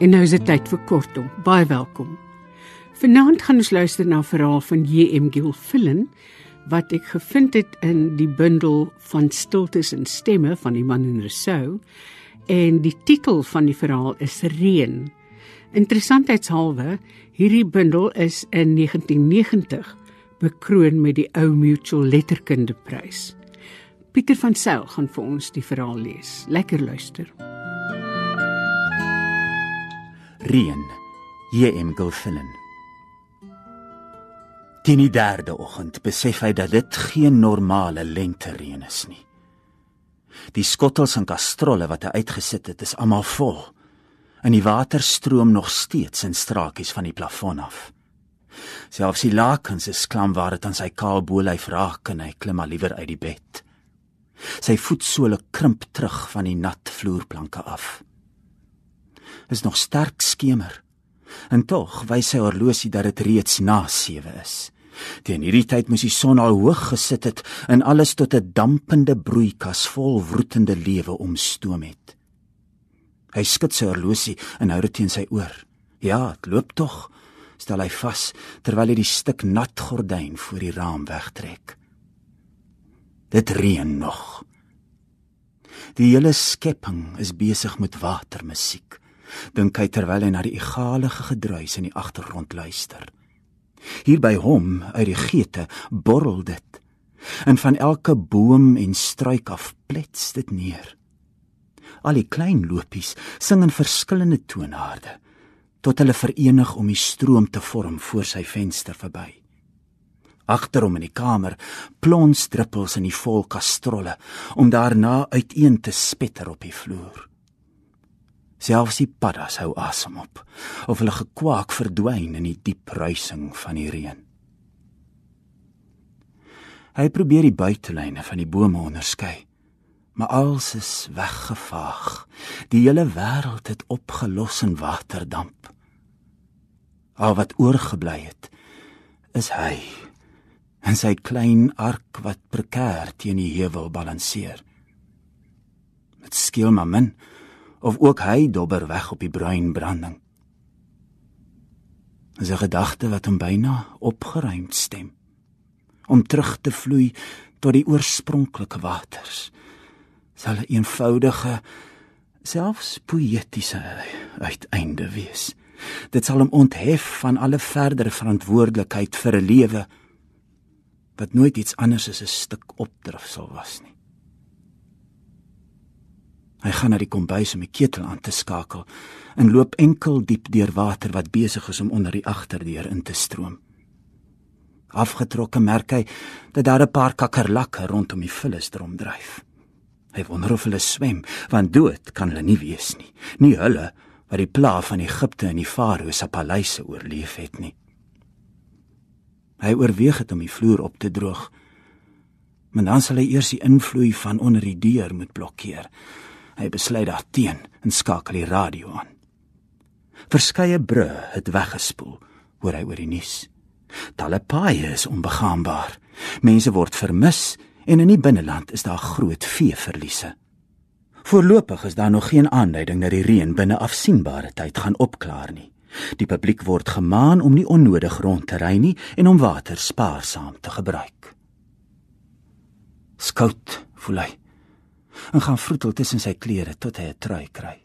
En nou is dit tyd vir kortom. Baie welkom. Vanaand gaan ons luister na 'n verhaal van J.M. Gilfillan wat ek gevind het in die bundel van stiltes en stemme van die man in Rousseau en die titel van die verhaal is Reën. Interessantheidshalwe, hierdie bundel is in 1990 bekroon met die ou Mutual Letterkundeprys. Pieter van Sail gaan vir ons die verhaal lees. Lekker luister. Reën. J.M. Gilfillan. Teen die derde oggend besef hy dat dit geen normale lente reën is nie. Die skottels en kastrolle wat hy uitgesit het, is almal vol. En die water stroom nog steeds in straakies van die plafon af. Selfs die lakens is klam waar dit aan sy kaal bolyf raak en hy klim maar liewer uit die bed. Sy voetsole krimp terug van die nat vloerplanke af. Is nog sterk skemer. En tog wys sy horlosie dat dit reeds na 7 is. Teen hierdie tyd moes die son al hoog gesit het en alles tot 'n dampende broeikas vol wroetende lewe omstoom het. Hy skud sy horlosie en hou dit teen sy oor. Ja, dit loop tog, stel hy vas terwyl hy die stuk nat gordyn voor die raam wegtrek. Dit reën nog. Die hele skepping is besig met watermusiek dink hy terwyl hy na die egalige gedruis in die agtergrond luister. Hier by hom uit die geete borrel dit en van elke boom en struik af plets dit neer. Al die klein lopies sing in verskillende toonharde tot hulle verenig om die stroom te vorm voor sy venster verby. Agter hom in die kamer plons druppels in die vol kastrolle om daarna uiteen te spetter op die vloer. Selfs die paddas hou asem op of hulle gekwaak verdwyn in die diep ruising van die reën. Hy probeer die buitelyne van die bome onderskei, maar alles is weggevaag. Die hele wêreld het opgelos in waterdamp. Al wat oorgebly het, is hy en sy klein ark wat prekêr teen die heuwel balanseer. Met skiel maar min of ook hy dobber weg op die bruin branding. 'n gedagte wat hom byna opgeruimd stem om terug te vloei tot die oorspronklike waters. Sal 'n eenvoudige selfs poëtiese uiteinde wees. Dit sal hom onthef van alle verdere verantwoordelikheid vir 'n lewe wat nooit iets anders as 'n stuk opdraf sal was nie. Hy gaan na die kombuis om die ketel aan te skakel en loop enkel diep deur water wat besig is om onder die agterdeur in te stroom. Afgetrokke merk hy dat daar 'n paar kakkerlakke rondom die vullisdrom dryf. Hy wonder of hulle swem, want dood kan hulle nie wees nie. Nie hulle wat die pla van Egipte en die farao se paleise oorleef het nie. Hy oorweeg dit om die vloer op te droog. Maar dan sal hy eers die invloei van onder die deur moet blokkeer. Hy besluit daarteen en skakel die radio aan. Verskeie brûe het weggespoel, hoor hy oor die nuus. Talle paaie is onbegaanbaar. Mense word vermis en in die binneland is daar groot veeverliese. Voorlopig is daar nog geen aanduiding dat die reën binne afsienbare tyd gaan opklaar nie. Die publiek word gemaan om nie onnodig rond te ry nie en om water spaarsaam te gebruik. Skout, voel hy en gaan vroetel tussen sy klere tot hy 'n trui kry.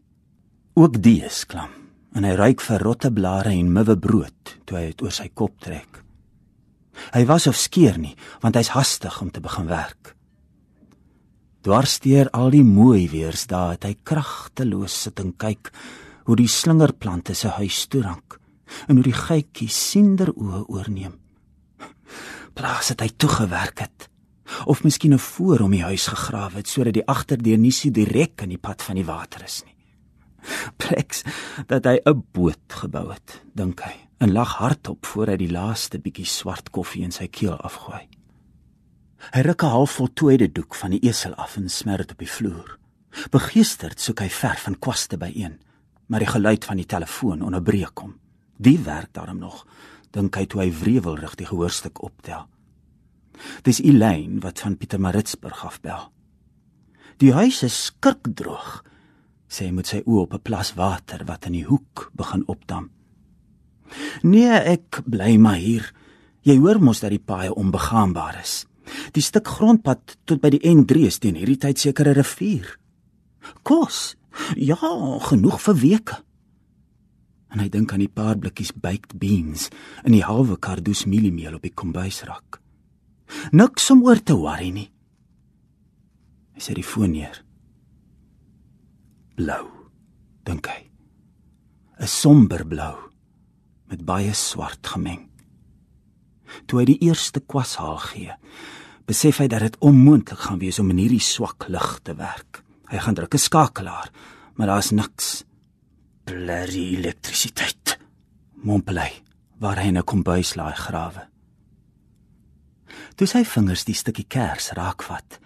Ook die is klam en hy ruik vir rotte blare en muwe brood toe hy dit oor sy kop trek. Hy was of skeer nie, want hy's hastig om te begin werk. Dwarsteer al die mooi weers daar het hy kragteloos sit en kyk hoe die slingerplante sy huis toerank en hoe die geitjie siender oë oorneem. Plaas het hy toegewerk het of miskien 'n voor om die huis gegrawe het sodat die agterdeur nie so direk in die pad van die water is nie. Plex dat hy 'n boot gebou het, dink hy, en lag hardop voor hy die laaste bietjie swart koffie in sy keel afgooi. Hy ruk 'n half voltooide doek van die esel af en smer dit op die vloer. Begeesterd soek hy verf en kwaste byeen, maar die geluid van die telefoon onderbreek hom. Die werk daarom nog, dink hy toe hy wrevelrig die gehoorstuk optel. Dis Elaine wat van Pietermaritzburg af bel. Die huis is skirkdroog. Sy moet sy oë op 'n plas water wat in die hoek begin opdam. Nee, ek bly maar hier. Jy hoor mos dat die paaie onbegaanbaar is. Die stuk grondpad tot by die N3 is teen hierdie tyd seker 'n rivier. Kos. Ja, genoeg vir weke. En hy dink aan die paar blikkies baked beans in die halwe kardus mieliemeel op die kombuisrak. Niks om oor te worry nie. Hy sit die foon neer. Blou, dink hy. 'n Somber blou met baie swart gemeng. Toe hy die eerste kwashaal gee, besef hy dat dit onmoontlik gaan wees om in hierdie swak lig te werk. Hy gaan druk 'n skakelaar, maar daar's niks. Blerrie elektrisiteit. Mompel hy, waar hy 'n kombuislaai grawe. Toe sy vingers die stukkie kers raakvat,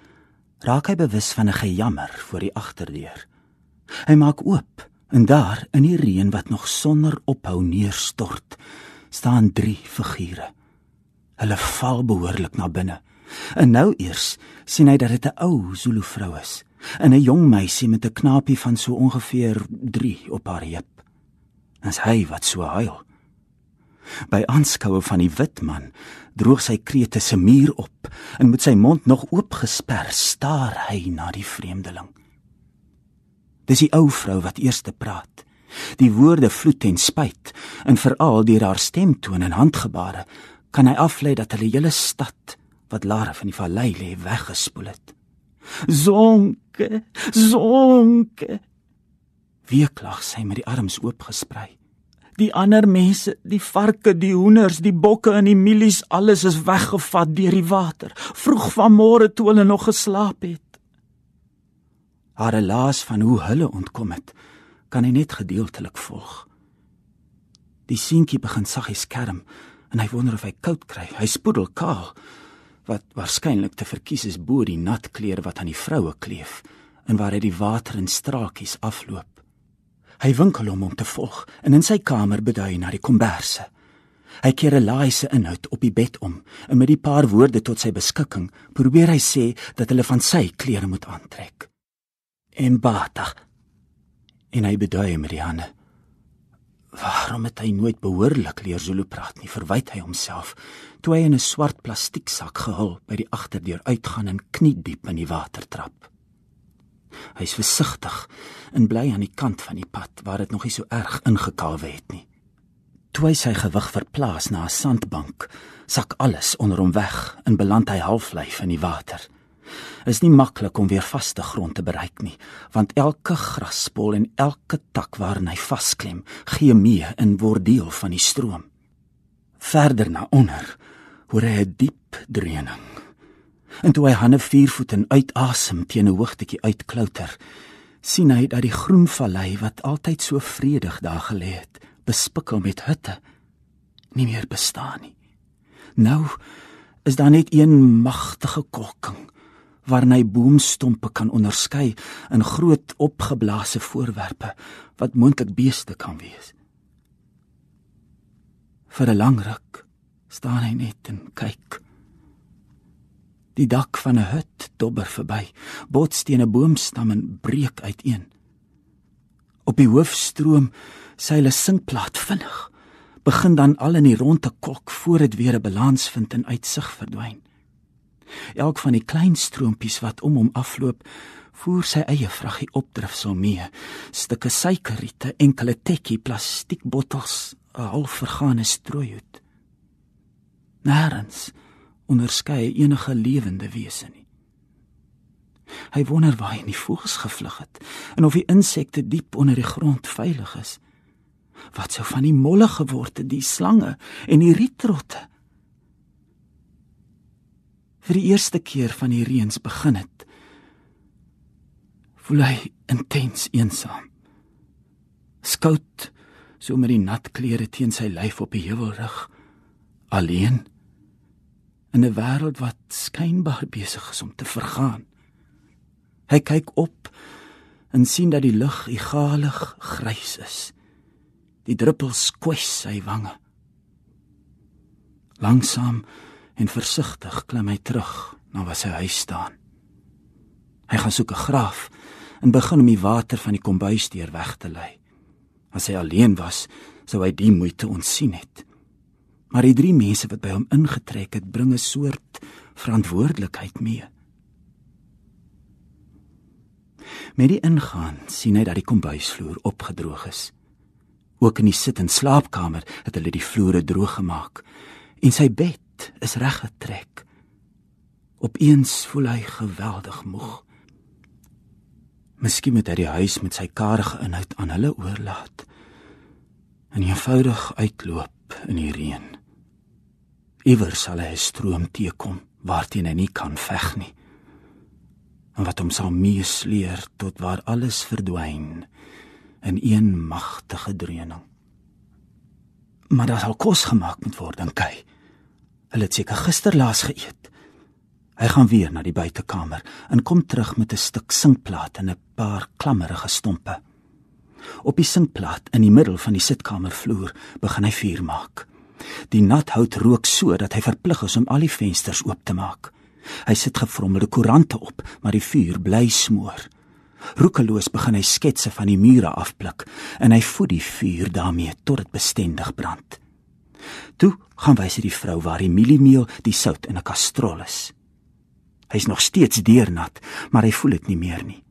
raak hy bewus van 'n gejammer voor die agterdeur. Hy maak oop en daar in die reën wat nog sonder ophou neerstort, staan drie figure. Hulle val behoorlik na binne. En nou eers sien hy dat dit 'n ou Zulu vrou is, en 'n jong meisie met 'n knapie van so ongeveer 3 op haar heup. Dis hy wat so huil. By aanskoue van die wit man droog sy krete se muur op en met sy mond nog oopgesper staar hy na die vreemdeling. Dis die ou vrou wat eers te praat. Die woorde vloed en spyt en veral deur haar stemtoon en handgebare kan hy aflei dat hulle hele stad wat Lara van die vallei lê weggespoel het. Zonke, zonke. Wie klag sy met die arms oopgesprei? Die ander mense, die varke, die hoenders, die bokke en die mielies, alles is weggevat deur die water. Vroeg vanmôre toe hulle nog geslaap het. Haar laas van hoe hulle ontkom het, kan hy net gedeeltelik volg. Die seentjie begin saggies skerm en hy wonder of hy koud kry. Hy spoedel kaal wat waarskynlik te verkies is bo die nat klere wat aan die vroue kleef en waar hy die water in straakies afloop. Hy winkel hom om te volg en in sy kamer bedui na die komberse. Hy keer 'n laai se inhoud op die bed om en met die paar woorde tot sy beskikking probeer hy sê dat hulle van sy klere moet aantrek. En bata. En hy bedui met die hande. Waarom het hy nooit behoorlik leer Zulu praat nie, verwyd hy homself toe hy in 'n swart plastieksak gehul by die agterdeur uitgaan en kniediep in die water trap. Hy's versigtig en bly aan die kant van die pad waar dit nog nie so erg ingekawe het nie. Toe hy sy gewig verplaas na 'n sandbank, sak alles onder hom weg en beland hy halflyf in die water. Is nie maklik om weer vaste grond te bereik nie, want elke graspol en elke tak waarin hy vasklem, gee mee in word deel van die stroom. Verder na onder hoor hy 'n diep dreuning En toe hy hande vier voet en uitasem teen 'n hoogtetjie uitklouter, sien hy dat die groen vallei wat altyd so vredig daar gelê het, bespikkel met hutte, nie meer bestaan nie. Nou is daar net een magtige kolking waarin hy boomstompe kan onderskei in groot opgeblaase voorwerpe wat moontlik beeste kan wees. Vir 'n lang ruk staan hy net en kyk. Die dak van 'n hut dobber verby, bots teen 'n boomstam en breek uiteen. Op die hoofstroom seil 'n sinkplaat vinnig, begin dan al in die ronde kok voor dit weer 'n balans vind en uitsig verdwyn. Elk van die klein stroompies wat om hom afloop, voer sy eie vraggie opdrifsel mee, stukke suikerriete, enkele tekkie plastiekbottels, 'n half vergane strooihoed. Nêrens onderskei enige lewende wese nie. Hy wonder waar hy in die voëls gevlug het en of die insekte diep onder die grond veilig is. Wat sou van die molle geword het, die slange en die rietrotte? Vir die eerste keer van die reëns begin het, voel hy intens eensaam. Skout so met die nat klere teen sy lyf op die heuwelrug, alleen in 'n wêreld wat skynbaar besig is om te vergaan. Hy kyk op en sien dat die lug egalig grys is. Die druppels kwes sy wange. Langsaam en versigtig klim hy terug na waar sy huis staan. Hy gaan soek 'n graf en begin om die water van die kombuisdeur weg te lei. As hy alleen was, sou hy die moeite ontsien het. Maar die drie mense wat by hom ingetrek het, bring 'n soort verantwoordelikheid mee. Met die ingaan sien hy dat die kombuisvloer opgedroog is. Ook in die sit- en slaapkamer het hulle die vloere droog gemaak en sy bed is reggetrek. Opeens voel hy geweldig moeg. Miskien moet hy die huis met sy karige inhoud aan hulle oorlaat en eenvoudig uitloop in die reën. Iewers sal hy 'n stroom teekom waarteen hy nie kan veg nie. En wat hom sal meesleer tot waar alles verdwyn in een magtige dreuning. Maar daar sal kos gemaak moet word, dink hy. Hulle het seker gister laas geëet. Hy gaan weer na die buitekamer en kom terug met 'n stuk sinkplaat en 'n paar klammerige stompe. Op die sinkplaat in die middel van die sitkamervloer begin hy vuur maak. Die nat hout rook so dat hy verplig is om al die vensters oop te maak. Hy sit gefrommelde koerante op, maar die vuur bly smoor. Roekeloos begin hy sketse van die mure afpluk en hy voed die vuur daarmee tot dit bestendig brand. Toe gaan wys hy die vrou waar die mieliemeel, die sout in 'n kastrol is. Hy's nog steeds deurnat, maar hy voel dit nie meer nie.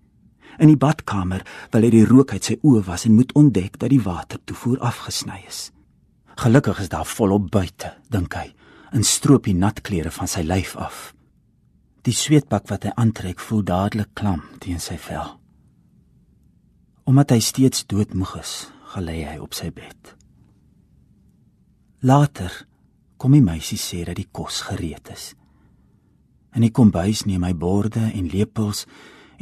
In die badkamer wil hy die rook uit sy oë was en moet ontdek dat die watertoevoer afgesny is. Gelukkig is daar volop buite, dink hy, en stroop die nat klere van sy lyf af. Die sweetpak wat hy aantrek voel dadelik klam teen sy vel. Omdat hy steeds doodmoeg is, gelê hy op sy bed. Later kom die meisie sê dat die kos gereed is. In die kombuis neem hy borde en lepels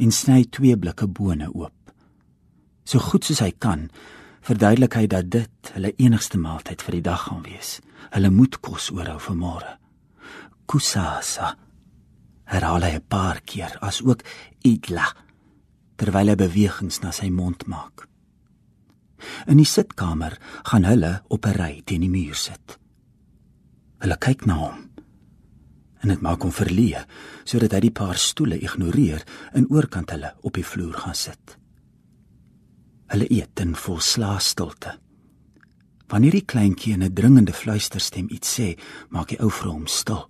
en sny twee blikke bone oop. So goed soos hy kan, verduidelik hy dat dit hulle enigste maaltyd vir die dag gaan wees. Hulle moet kos oorhou vir môre. Kusasa. Herhaal hy 'n paar keer as ook idla terwyl hy bewegings na sy mond maak. In die sitkamer gaan hulle op 'n ry teen die muur sit. Hulle kyk na hom. En dit maak hom verleë sodat hy die paar stoele ignoreer en oorkant hulle op die vloer gaan sit. Hulle eet in volslaa stilte. Wanneer die kleintjie in 'n dringende fluisterstem iets sê, maak die ou vrou hom stil.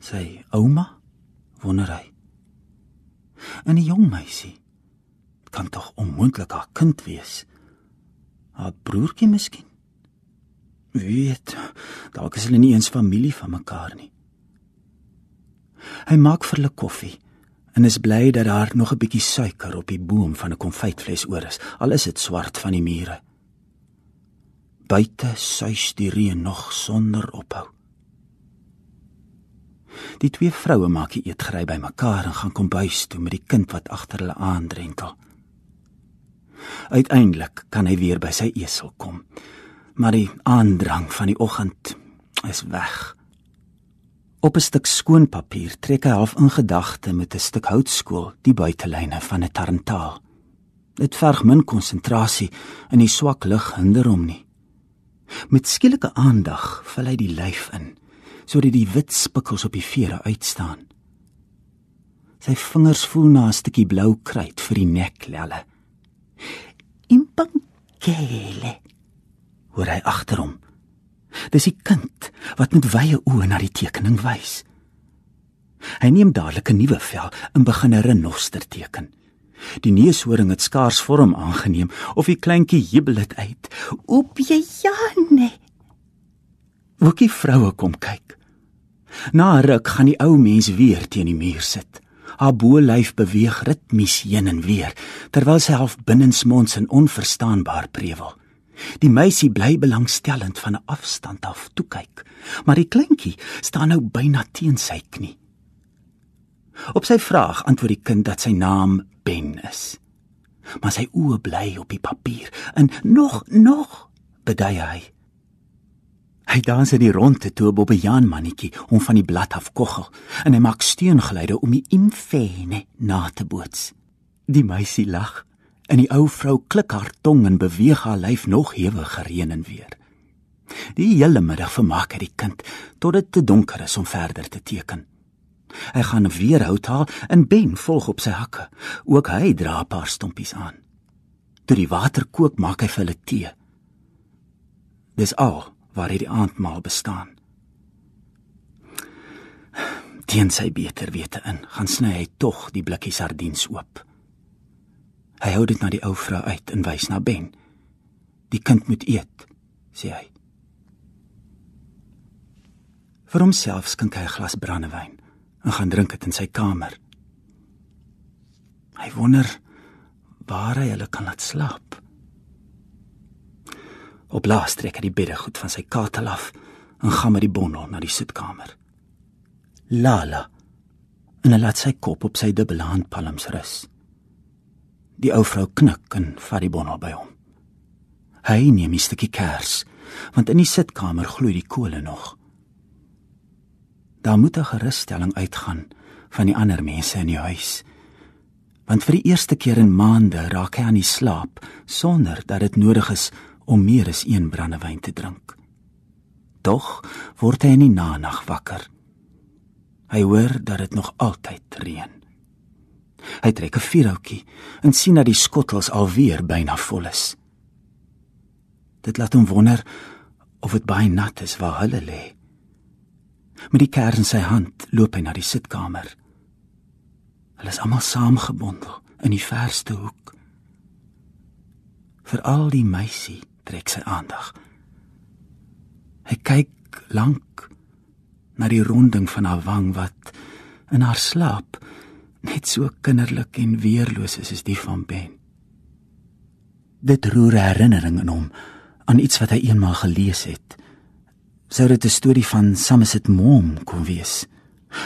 Sy ouma wonder hy. En die jong meisie kan tog onmoontlik haar kind wees. Haar broertjie miskien. Weet, dalk is hulle nie eens familie van mekaar nie. Hy maak vir hulle koffie en is bly dat daar nog 'n bietjie suiker op die boom van 'n konfytfles oor is, al is dit swart van die mure. Buite suis die reën nog sonder ophou. Die twee vroue maak die eetgery bymekaar en gaan kombuis toe met die kind wat agter hulle aandrentel. Uiteindelik kan hy weer by sy esel kom. Maar die aandrang van die oggend is weg. Op 'n stuk skoon papier trek hy half in gedagte met 'n stuk houtskool die buitelyne van 'n tarantaal. Dit verg min konsentrasie en die swak lig hinder hom nie. Met skielike aandag val hy die lyf in sodat die wit spikkels op die vere uitstaan. Sy vingers voel na 'n stukkie blou kruit vir die neklelle. Impankele. Hoor hy agter hom. Dis die kind wat met wye oë na die tekening wys. Hy neem dadelik 'n nuwe vel en begin 'n renoster teken. Die neushoring het skaars vorm aangeneem of die kleintjie jubel dit uit. "Oop jy Janne!" Wookie vroue kom kyk. Na 'n ruk gaan die ou mens weer teen die muur sit. Haar boelyf beweeg ritmies heen en weer terwyl sy half binnensmonds en onverstaanbaar prewel. Die meisie bly belangstellend van 'n afstand af toe kyk, maar die kleintjie staan nou byna teen sy knie. Op sy vraag antwoord die kind dat sy naam Ben is. Maar sy oë bly op die papier en nog nog bedui hy. Hy dans in die ronde toe 'n bobbejaan mannetjie hom van die blad af koggel en hy maak steungeluide om die infene na te boots. Die meisie lag en die ou vrou klik haar tong en beweeg haar lyf nog hewiger heen en weer. Die hele middag vermaak hy die kind tot dit te donker is om verder te teken. Hy gaan weer hout haal en Ben volg op sy hakke. Ook hy dra 'n paar stompies aan. Toe die water kook, maak hy vir hulle tee. Dis al waar hy die aandmaal bestaan. Teen sy beter wete in, gaan sny hy tog die blikkie sardiens oop. Hy hou dit na die ou vrou uit en wys na Ben. Die kind moet eet, sê hy. Vir homself skink hy 'n glas brandewyn en gaan drink dit in sy kamer. Hy wonder waar hy hulle kan laat slaap. Op laas trek hy die beddegoed van sy katel af en gaan met die bondel na die sitkamer. Lala en hy laat sy kop op sy dubbele handpalms rus. Die ou vrou knik en vat die bondel by hom. Hy neem 'n stukkie kers, want in die sitkamer gloei die kole nog. Daar moet 'n gerusstelling uitgaan van die ander mense in die huis. Want vir die eerste keer in maande raak hy aan die slaap sonder dat dit nodig is om meer as een brandewyn te drink. Tog word hy in die nag wakker. Hy hoor dat dit nog altyd reën. Hy trek 'n vuurhoutjie en sien dat die skottels alweer byna vol is. Dit laat hom wonder of dit baie nat is waar hulle lê. Met die kers in sy hand loop hy na die sitkamer. Hulle is almal saamgebondel in die verste hoek. Vir al die meisie trek sy aandag. Hy kyk lank na die ronding van haar wang wat in haar slaap net so kinderlik en weerloos is as die van Ben. Dit roer herinnering in hom aan iets wat hy eenmaal gelees het sou dit 'n storie van Somerset Maugham kon wees.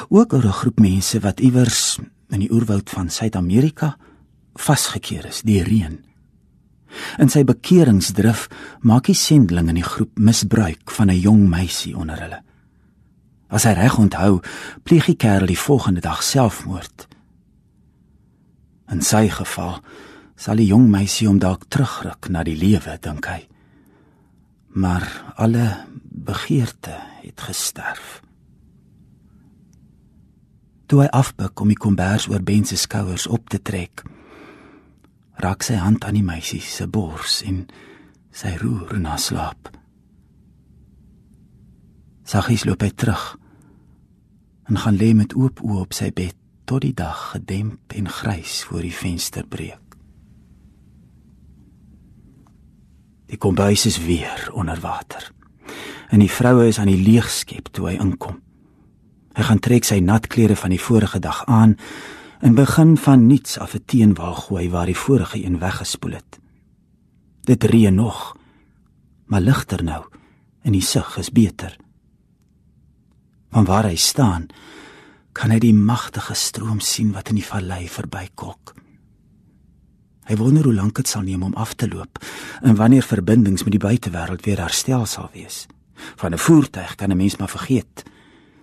Ook oor 'n groep mense wat iewers in die oerwoud van Suid-Amerika vasgekeer is deur reën. In sy bekeringsdrif maak die sendeling in die groep misbruik van 'n jong meisie onder hulle. As hy reg onthou, pleeg die kerel die volgende dag selfmoord. In sy geval sal die jong meisie hom dalk terugruk na die lewe, dink hy. Maar alle begeerte het gesterf. Toe hy afbuk om die kombers oor Ben se skouers op te trek, raak sy hand aan die meisie se bors en sy roer na slaap. Saggies loop hy terug en gaan lê met oop oë op sy bed tot die dag gedemp en grys voor die venster breek. Die kombuis is weer onder water en die vroue is aan die leegskep toe hy inkom. Hy gaan trek sy nat klere van die vorige dag aan en begin van niets af 'n teenwaal gooi waar die vorige een weggespoel het. Dit reën nog, maar ligter nou en die sig is beter. Van waar hy staan, kan hy die magtige stroom sien wat in die vallei verbykolk. Hy wonder hoe lank dit sal neem om af te loop en wanneer verbindings met die buitewêreld weer herstel sal wees. Van 'n voertuig kan 'n mens maar vergeet.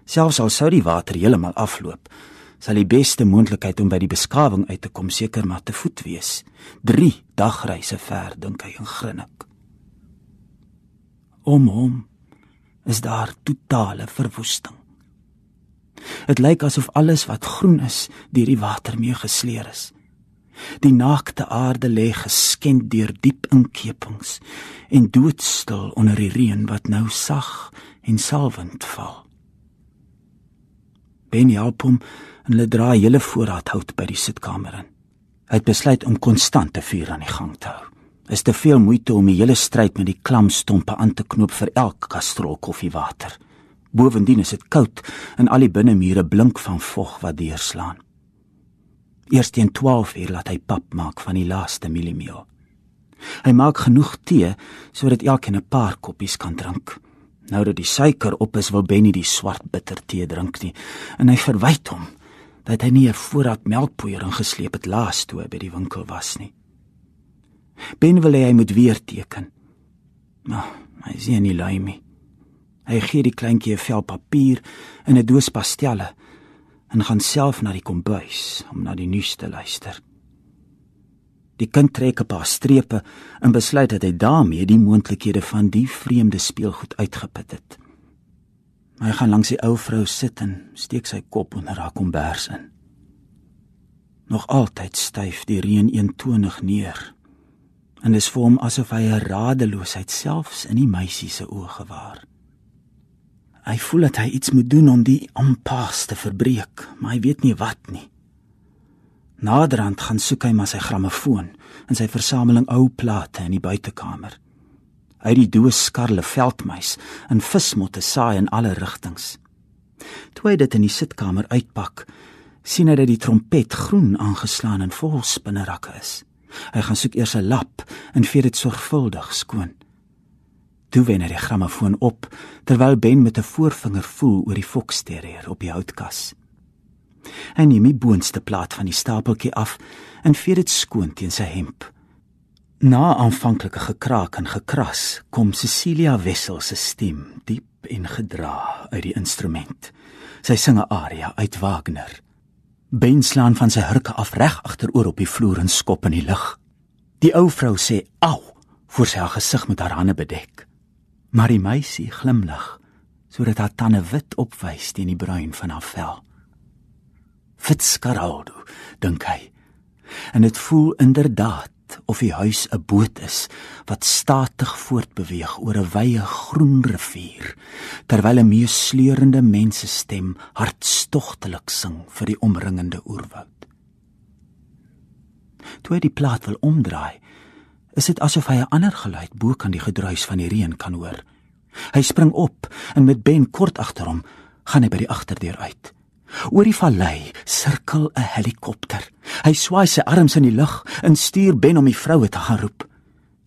Selfs al sou die water heeltemal afloop, sal die beste moontlikheid om by die beskawing uit te kom seker maar te voet wees. 3 dagreise ver dink hy en grinnik. Om hom is daar totale verwoesting. Dit lyk asof alles wat groen is deur die water mee gesleer is. Die naakte aarde lê geskend deur diep inkepings en doodstil onder die reën wat nou sag en salwend val. Ben help hom en hulle dra hele voorraad hout by die sitkamer in. Hy het besluit om konstante vuur aan die gang te hou. Is te veel moeite om die hele stryd met die klam stompe aan te knoop vir elke kastrol koffiewater. Bovendien is dit koud en al die binnemure blink van vog wat deurslaan. Eers teen 12 uur laat hy pap maak van die laaste mieliemeel. Hy maak genoeg tee sodat elkeen 'n paar koppies kan drink. Nou dat die suiker op is, wil Benny die swart bitter tee drink nie en hy verwyd hom dat hy nie 'n voorraad melkpoeier ingesleep het laas toe by die winkel was nie. Ben wil hy moet weer teken. Maar hy sien nie lui nie. Hy gee die kleintjie 'n vel papier en 'n doos pastelle en gaan self na die kombuis om na die nuus te luister. Die kind trek 'n paar strepe en besluit dat hy daarmee die moontlikhede van die vreemde speelgoed uitgeput het. Hy gaan langs die ou vrou sit en steek sy kop onder haar kombers in. Nog altyd styf die reën eentonig neer. En dit is vir hom asof hy 'n radeloosheid selfs in die meisie se oë gewaar. Hy voel dat hy iets moet doen om die ampas te verbreek, maar hy weet nie wat nie. Naderhand gaan soek hy maar sy grammofoon in sy versameling ou plate in die buitekamer. Uit die doos skarle veldmuis en vismotte saai in alle rigtings. Toe hy dit in die sitkamer uitpak, sien hy dat die trompet groen aangeslaan en vol spinnerakke is. Hy gaan soek eers 'n lap en vee dit sorgvuldig skoon. Toe wen hy die grammofoon op terwyl Ben met 'n voorvinger voel oor die foksterrier op die houtkas. Hy neem die boonste plaat van die stapeltjie af en vee dit skoon teen sy hemp. Na aanvanklike gekraak en gekras, kom Cecilia Wessel se stem diep en gedra uit die instrument. Sy sing 'n aria uit Wagner. Ben slaan van sy hurke af reg agteroor op die vloer en skop in die lug. Die ou vrou sê: "Au!" voor sy haar gesig met haar hande bedek. Maar die meisie glimlag sodat haar tande wit opwys teen die bruin van haar vel. Fitzcarraldo, dink hy. En dit voel inderdaad of die huis 'n boot is wat statig voortbeweeg oor 'n wye groen rivier terwyl 'n meesleurende mensestem hartstogtelik sing vir die omringende oerwoud. Toe hy die plaat wil omdraai, is dit asof hy 'n ander geluid bo kan die gedruis van die reën kan hoor. Hy spring op en met Ben kort agter hom gaan hy by die agterdeur uit. Oor die vallei sirkel 'n helikopter. Hy swaai sy arms in die lug en stuur Ben om die vroue te gaan roep.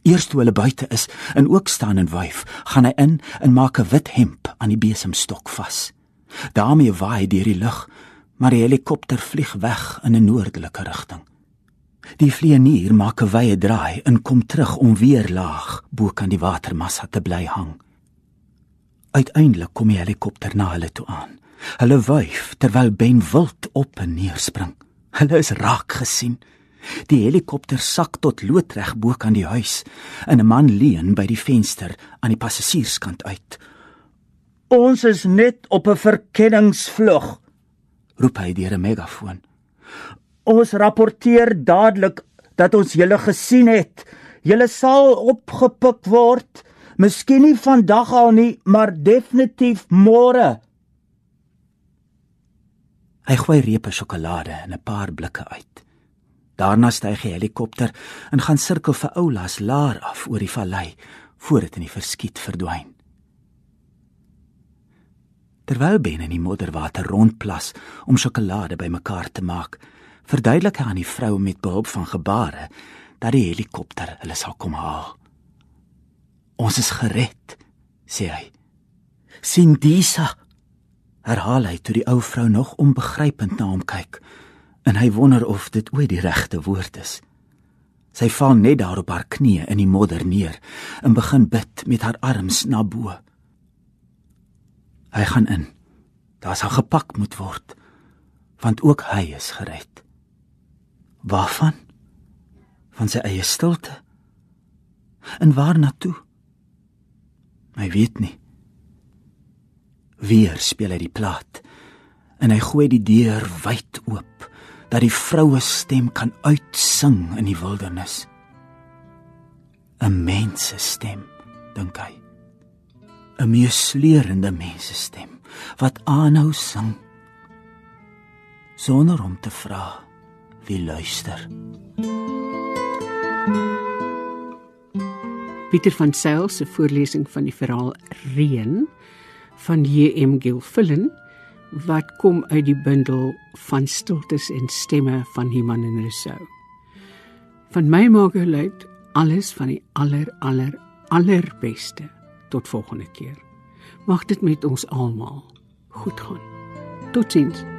Eers toe hulle buite is en ook staan en wyf, gaan hy in en maak 'n wit hemp aan die besemstok vas. daarmee waai hy deur die lug, maar die helikopter vlieg weg in 'n noordelike rigting. Die vlieënier maak 'n wye draai en kom terug om weer laag bo kan die watermassa te bly hang. Uiteindelik kom die helikopter na hulle toe aan. Hulle wyf terwyl Ben wild op en neer spring. Hulle is raak gesien. Die helikopter sak tot loodreg bo kan die huis en 'n man leun by die venster aan die passasierskant uit. Ons is net op 'n verkenningsvlug, roep hy deur 'n megafoon. Ons rapporteer dadelik dat ons julle gesien het. Julle sal opgepik word. Miskien nie vandag al nie, maar definitief môre. Hy gooi reepe sjokolade in 'n paar blikke uit. Daarna styg die helikopter en gaan sirkel vir Oulas laer af oor die vallei voor dit in die verskiet verdwyn. Terwyl Ben in die modderwater rondplas om sjokolade bymekaar te maak, verduidelik aan die vrou met behulp van gebare dat die helikopter hulle sal kom haal. Ons is gered, sê hy. Sien Disa herhaal hy toe die ou vrou nog onbegrypend na hom kyk en hy wonder of dit ooit die regte woord is. Sy val net daar op haar knieë in die modder neer en begin bid met haar arms na bo. Hy gaan in. Daar sal gepak moet word want ook hy is gered. Waarvan? Van sy eie stilte. En waar na toe? Hy weet nie. Weer speel hy die plaat en hy gooi die deur wyd oop dat die vroue stem kan uitsing in die wildernis. 'n Mense stem, dink hy. 'n Meesleurende mense stem wat aanhou sing sonder om te vra wie luister. Pieter van Sail se voorlesing van die verhaal Reën van J.M. Gilfillan wat kom uit die bundel van stiltes en stemme van Iman en Rousseau. Van my maak geluid alles van die aller aller allerbeste tot volgende keer. Mag dit met ons almal goed gaan. Totsiens.